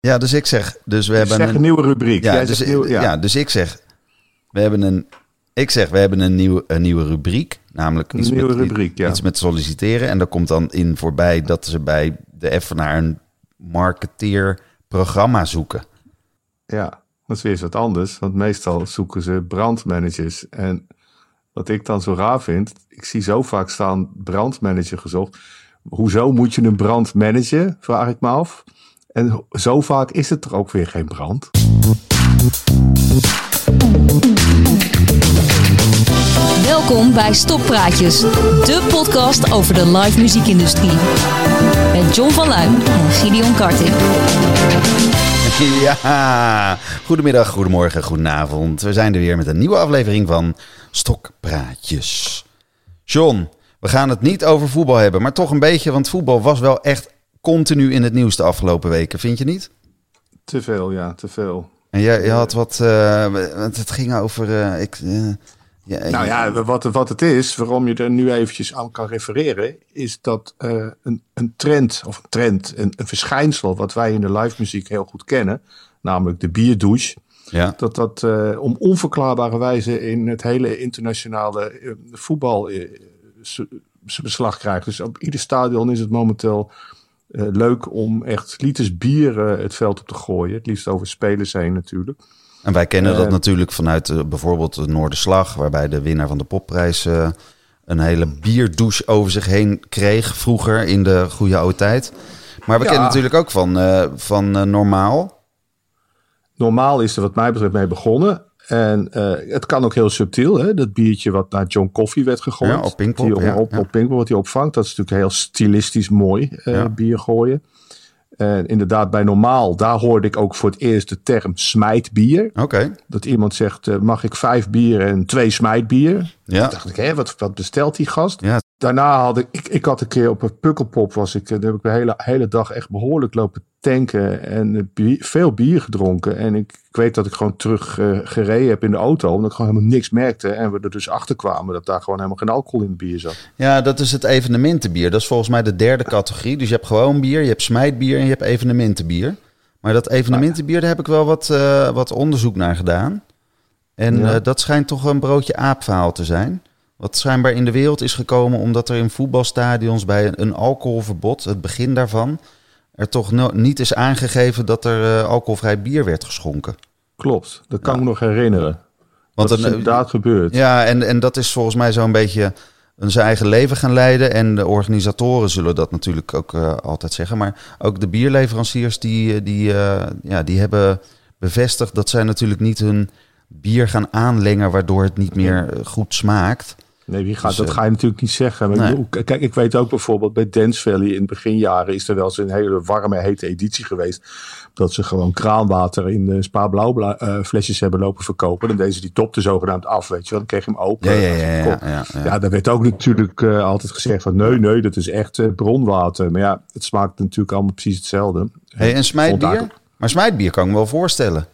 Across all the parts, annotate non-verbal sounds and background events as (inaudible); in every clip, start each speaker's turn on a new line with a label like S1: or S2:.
S1: Ja, dus ik zeg, dus we
S2: Ik
S1: hebben
S2: zeg een, nieuwe rubriek.
S1: Ja,
S2: Jij
S1: dus,
S2: nieuw-
S1: ja. dus ik zeg, we hebben een, ik zeg, we hebben een, nieuw, een nieuwe rubriek, namelijk
S2: Een
S1: iets,
S2: nieuwe
S1: met,
S2: rubriek, ja.
S1: iets met solliciteren. En daar komt dan in voorbij dat ze bij de Evenaar een marketeerprogramma zoeken.
S2: Ja, dat is weer eens wat anders. Want meestal zoeken ze brandmanagers. En wat ik dan zo raar vind, ik zie zo vaak staan brandmanager gezocht. Hoezo moet je een brand managen, vraag ik me af. En zo vaak is het er ook weer geen brand.
S3: Welkom bij Stoppraatjes, de podcast over de live muziekindustrie. Met John van Luijn en Gideon Karting.
S1: Ja, goedemiddag, goedemorgen, goedenavond. We zijn er weer met een nieuwe aflevering van Stokpraatjes. John, we gaan het niet over voetbal hebben, maar toch een beetje, want voetbal was wel echt continu in het nieuws de afgelopen weken, vind je niet?
S2: Te veel, ja, te veel.
S1: En jij je had wat, eh, want het ging over, eh, ik, eh, ja,
S2: Nou ja, wat, wat het is, waarom je er nu eventjes aan kan refereren, is dat een, een trend, of een trend, een, een verschijnsel wat wij in de live muziek heel goed kennen, namelijk de bierdouche,
S1: ja.
S2: dat dat om onverklaarbare wijze in het hele internationale voetbal zijn beslag krijgt. Dus op ieder stadion is het momenteel eh, leuk om echt liters bier eh, het veld op te gooien. Het liefst over spelers heen natuurlijk.
S1: En wij kennen dat
S2: Eh,
S1: natuurlijk vanuit bijvoorbeeld de Noorderslag, waarbij de winnaar van de popprijs een hele bierdouche over zich heen kreeg vroeger in de goede oude tijd. Maar we
S2: Ja.
S1: kennen natuurlijk ook van, van Normaal.
S2: Normaal is er wat mij betreft mee begonnen. En eh, het kan ook heel subtiel, hè? dat biertje wat naar John Coffee werd gegooid.
S1: Ja, op Pinkpop,
S2: Die op,
S1: ja,
S2: op,
S1: ja.
S2: op Pinkpop, wat hij opvangt. Dat is natuurlijk heel stilistisch mooi, eh, bier gooien. En inderdaad, bij normaal, daar hoorde ik ook voor het eerst de term smijtbier.
S1: Oké,
S2: Dat iemand zegt, eh, mag ik vijf bier en twee smijtbier?
S1: ja.
S2: Toen dacht ik, hè, wat, wat bestelt die gast?
S1: Ja.
S2: Daarna had ik, ik, ik had een keer op een pukkelpop, was ik, daar heb ik de hele, hele dag echt behoorlijk lopen tanken en bier- veel bier gedronken. En ik, ik weet dat ik gewoon terug eh, gereden heb in de auto, omdat ik gewoon helemaal niks merkte. En we er dus achter kwamen dat daar gewoon helemaal geen alcohol in het bier zat.
S1: ja, dat is het evenementenbier. Dat is volgens mij de derde categorie. Dus je hebt gewoon bier, je hebt smijtbier en je hebt evenementenbier. Maar dat evenementenbier, daar heb ik wel wat, eh, wat onderzoek naar gedaan. En
S2: Ja.
S1: eh, dat schijnt toch een broodje aapverhaal te zijn. Wat schijnbaar in de wereld is gekomen omdat er in voetbalstadions bij een alcoholverbod, het begin daarvan, er toch no- niet is aangegeven dat er eh, alcoholvrij bier werd geschonken.
S2: Klopt, dat kan ik me nog herinneren.
S1: Want
S2: dat is
S1: een-
S2: inderdaad gebeurd.
S1: Ja, en, en dat is volgens mij zo'n beetje een zijn eigen leven gaan leiden. En de organisatoren zullen dat natuurlijk ook eh, altijd zeggen. Maar ook de bierleveranciers die, eh, die, eh, ja, die hebben bevestigd dat zij natuurlijk niet hun bier gaan aanlengen waardoor het niet meer eh, goed smaakt.
S2: Nee, wie gaat,
S1: Dus,
S2: dat
S1: eh,
S2: ga je natuurlijk niet zeggen. Maar
S1: nee.
S2: kijk, ik weet ook bijvoorbeeld bij Dance Valley in het beginjaren is er wel eens een hele warme, hete editie geweest. Dat ze gewoon kraanwater in de spa blauw bla- eh, flesjes hebben lopen verkopen. Dan deden ze die top er zogenaamd af, weet je wel. Dan kreeg je hem open.
S1: Ja, ja, ja, ja,
S2: daar werd ook natuurlijk eh, altijd gezegd van nee, nee, dat is echt bronwater. Maar ja, het smaakt natuurlijk allemaal precies hetzelfde.
S1: Hey, en smijtbier? Maar smijtbier kan ik me wel voorstellen.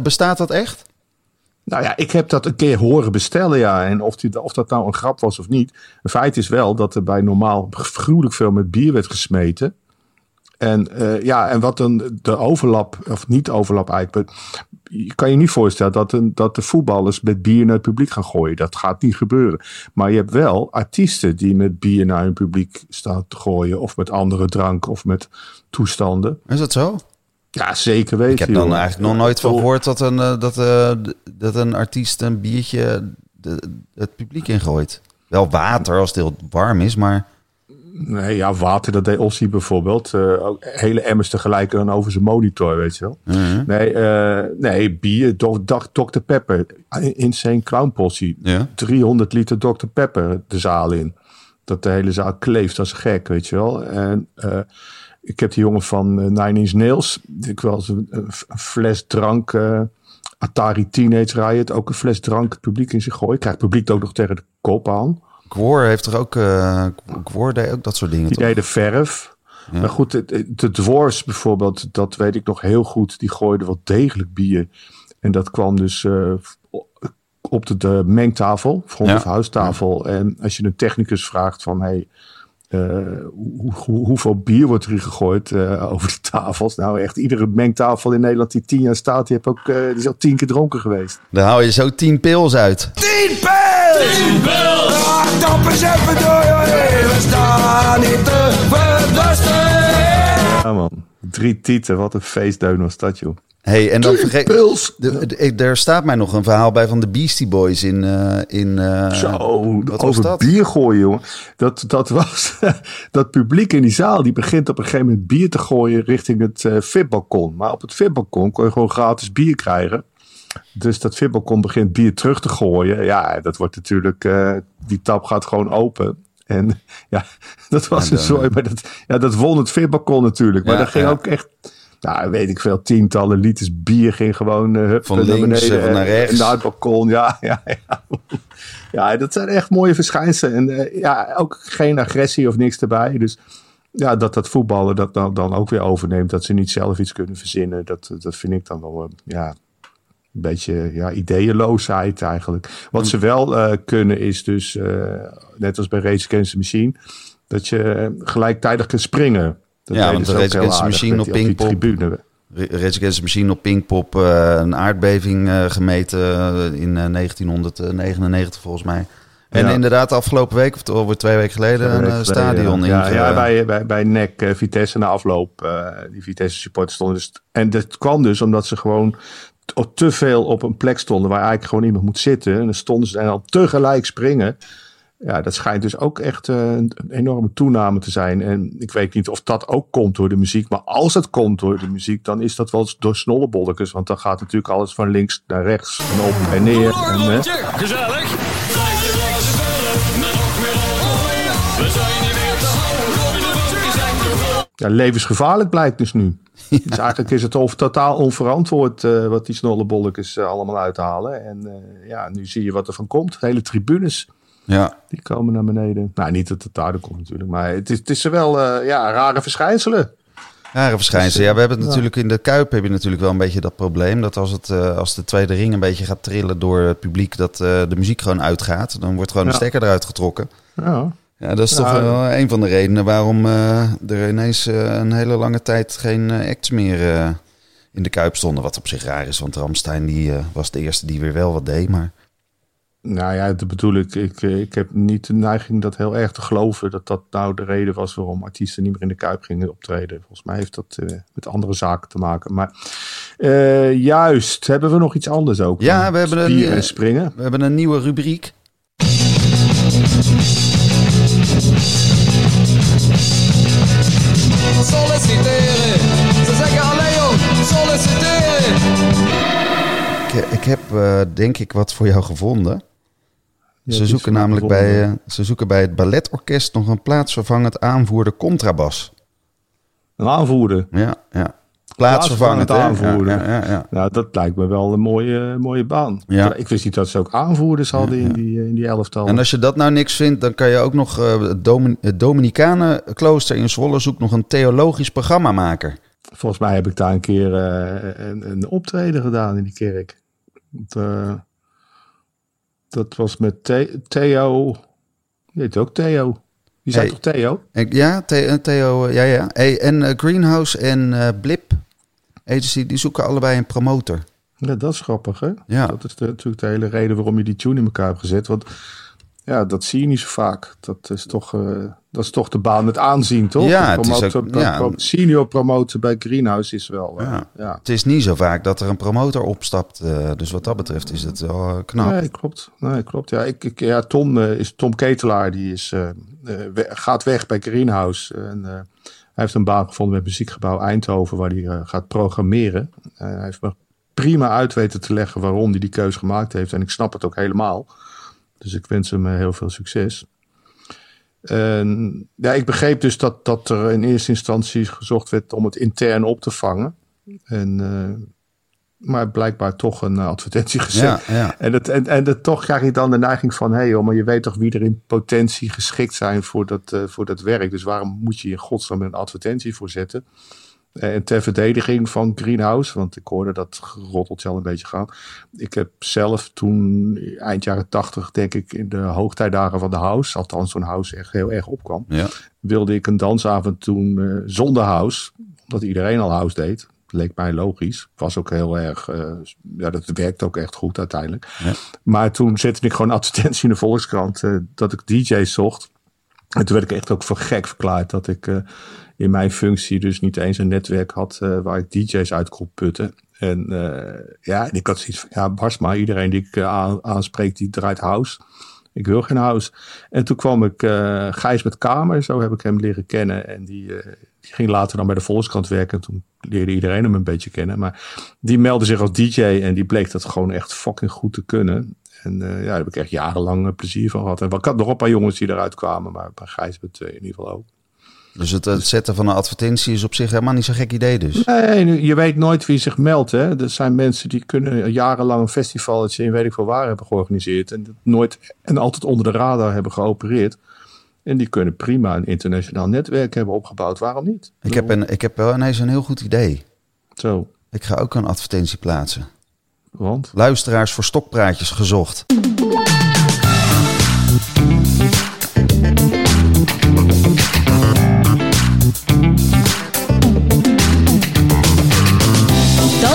S1: Bestaat dat echt?
S2: Nou ja, ik heb dat een keer horen bestellen, ja. En of, die, of dat nou een grap was of niet. Een feit is wel dat er bij normaal gruwelijk veel met bier werd gesmeten. En eh, ja, en wat dan de overlap, of niet overlap eigenlijk. Je kan je niet voorstellen dat, een, dat de voetballers met bier naar het publiek gaan gooien. Dat gaat niet gebeuren. Maar je hebt wel artiesten die met bier naar hun publiek staan te gooien. Of met andere drank of met toestanden.
S1: Is dat zo?
S2: Ja, zeker weten.
S1: Ik heb dan
S2: joh.
S1: eigenlijk nog nooit van gehoord dat een, eh, dat, eh, dat een artiest een biertje de, het publiek ingooit. Wel water als het heel warm is, maar...
S2: Nee, ja, water, dat deed Ossie bijvoorbeeld. Eh, ook hele emmers tegelijk dan over zijn monitor, weet je wel.
S1: Mhm.
S2: Nee, nee, bier, Do- Do- Dr. Pepper. Insane Clown Possie.
S1: Ja.
S2: 300 liter Dr. Pepper de zaal in. Dat de hele zaal kleeft als gek, weet je wel. En ik heb die jongen van eh, Nine Inch Nails. Ik wel eens een, een fles drank... eh, Atari Teenage Riot, ook een fles drank het publiek in zich gooien. Krijgt het publiek ook nog tegen de kop aan.
S1: Gwor heeft er ook... Gwor deed ook dat soort dingen,
S2: Die
S1: toch?
S2: deden verf. Maar goed, de, de dwarfs bijvoorbeeld, dat weet ik nog heel goed. Die gooiden wel degelijk bier. En dat kwam dus op de, de mengtafel,
S1: Ja.
S2: of house tafel. En als je een technicus vraagt van, hey, hoe, hoe, hoeveel bier wordt er gegooid (laughs) over de tafels? Nou, echt iedere mengtafel in Nederland die tien jaar staat, die, heb ook, die is al tien keer dronken geweest.
S1: Dan hou je zo tien pils uit.
S4: Tien pils! Tien pils! Ah, eens even door,
S2: Drie tieten, wat een feestdeun was dat, joh.
S1: Hey, en dan vergeet. Puls. er staat mij nog een verhaal bij van de Beastie Boys in. Uh, in uh,
S2: Zo, wat over dat? bier gooien, jongen. Dat, dat was. (laughs) dat publiek in die zaal. die begint op een gegeven moment bier te gooien richting het uh, VIP-balkon. Maar op het VIP-balkon kon je gewoon gratis bier krijgen. Dus dat VIP-balkon begint bier terug te gooien. Ja, dat wordt natuurlijk. die tap gaat gewoon open. En (laughs) ja, dat was een zooi. Maar dat, ja, dat won het VIP-balkon natuurlijk. Maar dat ging ook echt nou, weet ik veel, tientallen liters bier ging gewoon uh,
S1: van links naar beneden. naar rechts.
S2: naar het balkon, ja, (laughs) ja, ja. ja, dat zijn echt mooie verschijnselen. En uh, ja, ook geen agressie of niks erbij. Dus ja, dat dat voetballen dat dan, dan ook weer overneemt. Dat ze niet zelf iets kunnen verzinnen. Dat, dat vind ik dan wel, uh, ja, een beetje ja, ideeënloosheid eigenlijk. Wat ze wel kunnen is dus, net als bij Race Against the Machine, dat je gelijktijdig kunt springen. Dat
S1: ja, want de Rage Against the Machine op Pinkpop... Rage Against Machine op Pinkpop uh, een aardbeving uh, gemeten in 1999 volgens mij. En ja. inderdaad, afgelopen week, of over twee weken geleden, een stadion
S2: ja. in. Ja, ja, bij, bij, bij NEC, Vitesse na afloop. die Vitesse supporters stonden. Dus, en dat kwam dus omdat ze gewoon te veel op een plek stonden waar eigenlijk gewoon iemand moet zitten. En dan stonden ze en dan tegelijk springen ja, dat schijnt dus ook echt uh, een enorme toename te zijn. En ik weet niet of dat ook komt door de muziek. Maar als het komt door de muziek, dan is dat wel door snollebolletjes. Want dan gaat natuurlijk alles van links naar rechts en op en neer. En, uh, Gezellig. Ja, levensgevaarlijk blijkt dus nu. (laughs) Dus eigenlijk is het of totaal onverantwoord uh, wat die snollebolletjes uh, allemaal uithalen. En uh, ja, nu zie je wat er van komt. Hele tribunes
S1: ja.
S2: Die komen naar beneden. Nou, niet dat het daardoor komt natuurlijk, maar het is, het is wel ja, rare verschijnselen.
S1: Rare verschijnselen. Ja, we hebben het natuurlijk in de Kuip heb je natuurlijk wel een beetje dat probleem. Dat als, het, als de tweede ring een beetje gaat trillen door het publiek, dat de muziek gewoon uitgaat. Dan wordt gewoon ja. de stekker eruit getrokken.
S2: Ja.
S1: Ja, dat is toch wel een van de redenen waarom er ineens een hele lange tijd geen acts meer in de Kuip stonden. Wat op zich raar is, want Ramstein die, was de eerste die weer wel wat deed. Maar
S2: nou ja, dat bedoel ik. ik. Ik heb niet de neiging dat heel erg te geloven dat dat nou de reden was waarom artiesten niet meer in de Kuip gingen optreden. Volgens mij heeft dat uh, met andere zaken te maken. Maar uh, juist, hebben we nog iets anders ook?
S1: Ja, we hebben, een,
S2: springen.
S1: we hebben een nieuwe rubriek. Solliciteren. Ze zeggen alleen joh, solliciteren. Ik, ik heb uh, denk ik wat voor jou gevonden ze zoeken namelijk bij, uh, ze zoeken bij het balletorkest nog een plaatsvervangend aanvoerder contrabas.
S2: Een aanvoerder?
S1: Ja, ja. Plaatsvervangend,
S2: aanvoerder.
S1: Ja, ja, ja,
S2: Nou, dat lijkt me wel een mooie, mooie baan. Ja. Ik wist niet dat ze ook aanvoerders hadden in, die, eh, in die elftal.
S1: En als je dat nou niks vindt, dan kan je ook nog uh, het, Domin het Dominicanenklooster in Zwolle zoekt nog een theologisch programmamaker.
S2: Volgens mij heb ik daar een keer uh, een, een, optreden gedaan in die kerk. Want, dat was met Theo. Je heet ook Theo. Die zei toch Theo?
S1: Ja, eh, Theo. Ja, ja. Hey, en uh, Greenhouse en uh, Blip Agency, die zoeken allebei een promotor.
S2: Ja, dat is grappig, hè?
S1: Ja.
S2: Dat is de, natuurlijk de hele reden waarom je die tune in elkaar hebt gezet. Want ja, dat zie je niet zo vaak. Dat is toch, uh, dat is toch de baan met aanzien, toch?
S1: Ja, het is ook, ja.
S2: Senior promoten bij Greenhouse is wel... Uh, ja. ja.
S1: Het is niet zo vaak dat er een promotor opstapt. Uh, dus wat dat betreft is het wel knap.
S2: Nee, klopt. Nee, klopt. Ja, ik, ik, ja Tom, is, Tom Ketelaar die is, we, gaat weg bij Greenhouse. En, hij heeft een baan gevonden met muziekgebouw Eindhoven... waar hij gaat programmeren. hij heeft me prima uit weten te leggen waarom hij die keuze gemaakt heeft. En ik snap het ook helemaal... Dus ik wens hem eh, heel veel succes. Ja, ik begreep dus dat, dat er in eerste instantie gezocht werd om het intern op te vangen. En, maar blijkbaar toch een uh, advertentie (laughs) gezet.
S1: Ja, ja.
S2: En, het, en, en het, toch krijg je dan de neiging van: hé, hey, joh, maar je weet toch wie er in potentie geschikt zijn voor dat, uh, voor dat werk. Dus waarom moet je in godsnaam een advertentie voor zetten? En ter verdediging van Greenhouse, want ik hoorde dat gerotteltje al een beetje gaan. Ik heb zelf toen eind jaren tachtig, denk ik, in de hoogtijdagen van de house, althans zo'n house echt heel erg opkwam,
S1: Ja.
S2: wilde ik een dansavond toen eh, zonder house, omdat iedereen al house deed. Leek mij logisch. Was ook heel erg, eh, ja, dat werkt ook echt goed uiteindelijk.
S1: Ja.
S2: Maar toen zette ik gewoon advertentie in de Volkskrant eh, dat ik DJ's zocht. En toen werd ik echt ook voor gek verklaard dat ik eh, in mijn functie dus niet eens een netwerk had waar ik DJ's uit kon putten. En ja, en ik had zoiets van, ja, maar, iedereen die ik aan, aanspreek, die draait house. Ik wil geen house. En toen kwam ik eh Gijs met Kamer, zo heb ik hem leren kennen. En die, eh, ging later dan bij de Volkskrant werken. En toen leerde iedereen hem een beetje kennen. Maar die meldde zich als DJ en die bleek dat gewoon echt fucking goed te kunnen. En eh, ja, daar heb ik echt jarenlang plezier van gehad. En ik had nog een paar jongens die eruit kwamen, maar Gijs met eh, in ieder geval ook.
S1: Dus het, het zetten van een advertentie is op zich helemaal niet zo'n gek idee dus.
S2: Nee, je weet nooit wie zich meldt. Hè. Er zijn mensen die kunnen jarenlang een festivaletje in weet ik veel waar hebben georganiseerd. En nooit en altijd onder de radar hebben geopereerd. En die kunnen prima een internationaal netwerk hebben opgebouwd. Waarom niet?
S1: Ik heb, een, ik heb wel ineens een heel goed idee.
S2: Zo,
S1: Ik ga ook een advertentie plaatsen.
S2: want?
S1: Luisteraars voor stokpraatjes gezocht.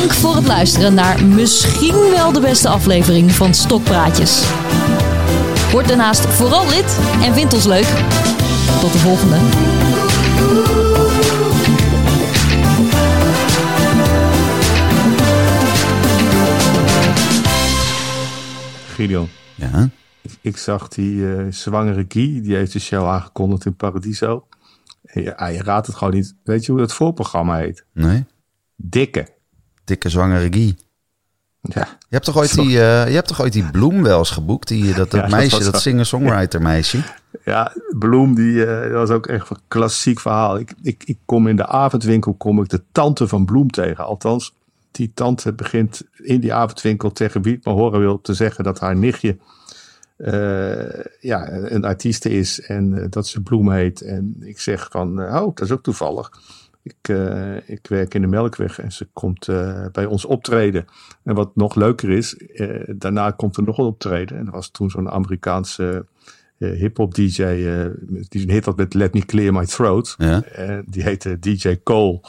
S3: Dank voor het luisteren naar misschien wel de beste aflevering van Stokpraatjes. Word daarnaast vooral lid en vind ons leuk. Tot de volgende.
S2: Gideon,
S1: Ja.
S2: ik zag die eh, zwangere Guy, die heeft de show aangekondigd in Paradiso. En je, ah, je raadt het gewoon niet. Weet je hoe dat voorprogramma heet?
S1: Nee?
S2: Dikke.
S1: Dikke zwangere Guy.
S2: Ja,
S1: Je hebt toch ooit die, eh, je hebt toch ooit die Bloem wel eens geboekt? Die, dat, dat (laughs)
S2: Ja, dat
S1: meisje, dat
S2: wel-
S1: singer-songwriter meisje.
S2: Ja, Bloem, die eh, dat was ook echt een klassiek verhaal. Ik, ik, ik kom in de avondwinkel kom ik de tante van Bloem tegen. Althans, die tante begint in die avondwinkel tegen wie het maar horen wil te zeggen dat haar nichtje eh, ja, een artieste is en eh, dat ze Bloem heet. En ik zeg van, eh, oh, dat is ook toevallig. Ik, eh, ik werk in de Melkweg en ze komt eh, bij ons optreden. En wat nog leuker is, eh, daarna komt er nog een optreden. En dat was toen zo'n Amerikaanse hip-hop DJ, die een hit had met Let Me Clear My Throat.
S1: Ja.
S2: Die heette DJ Cole.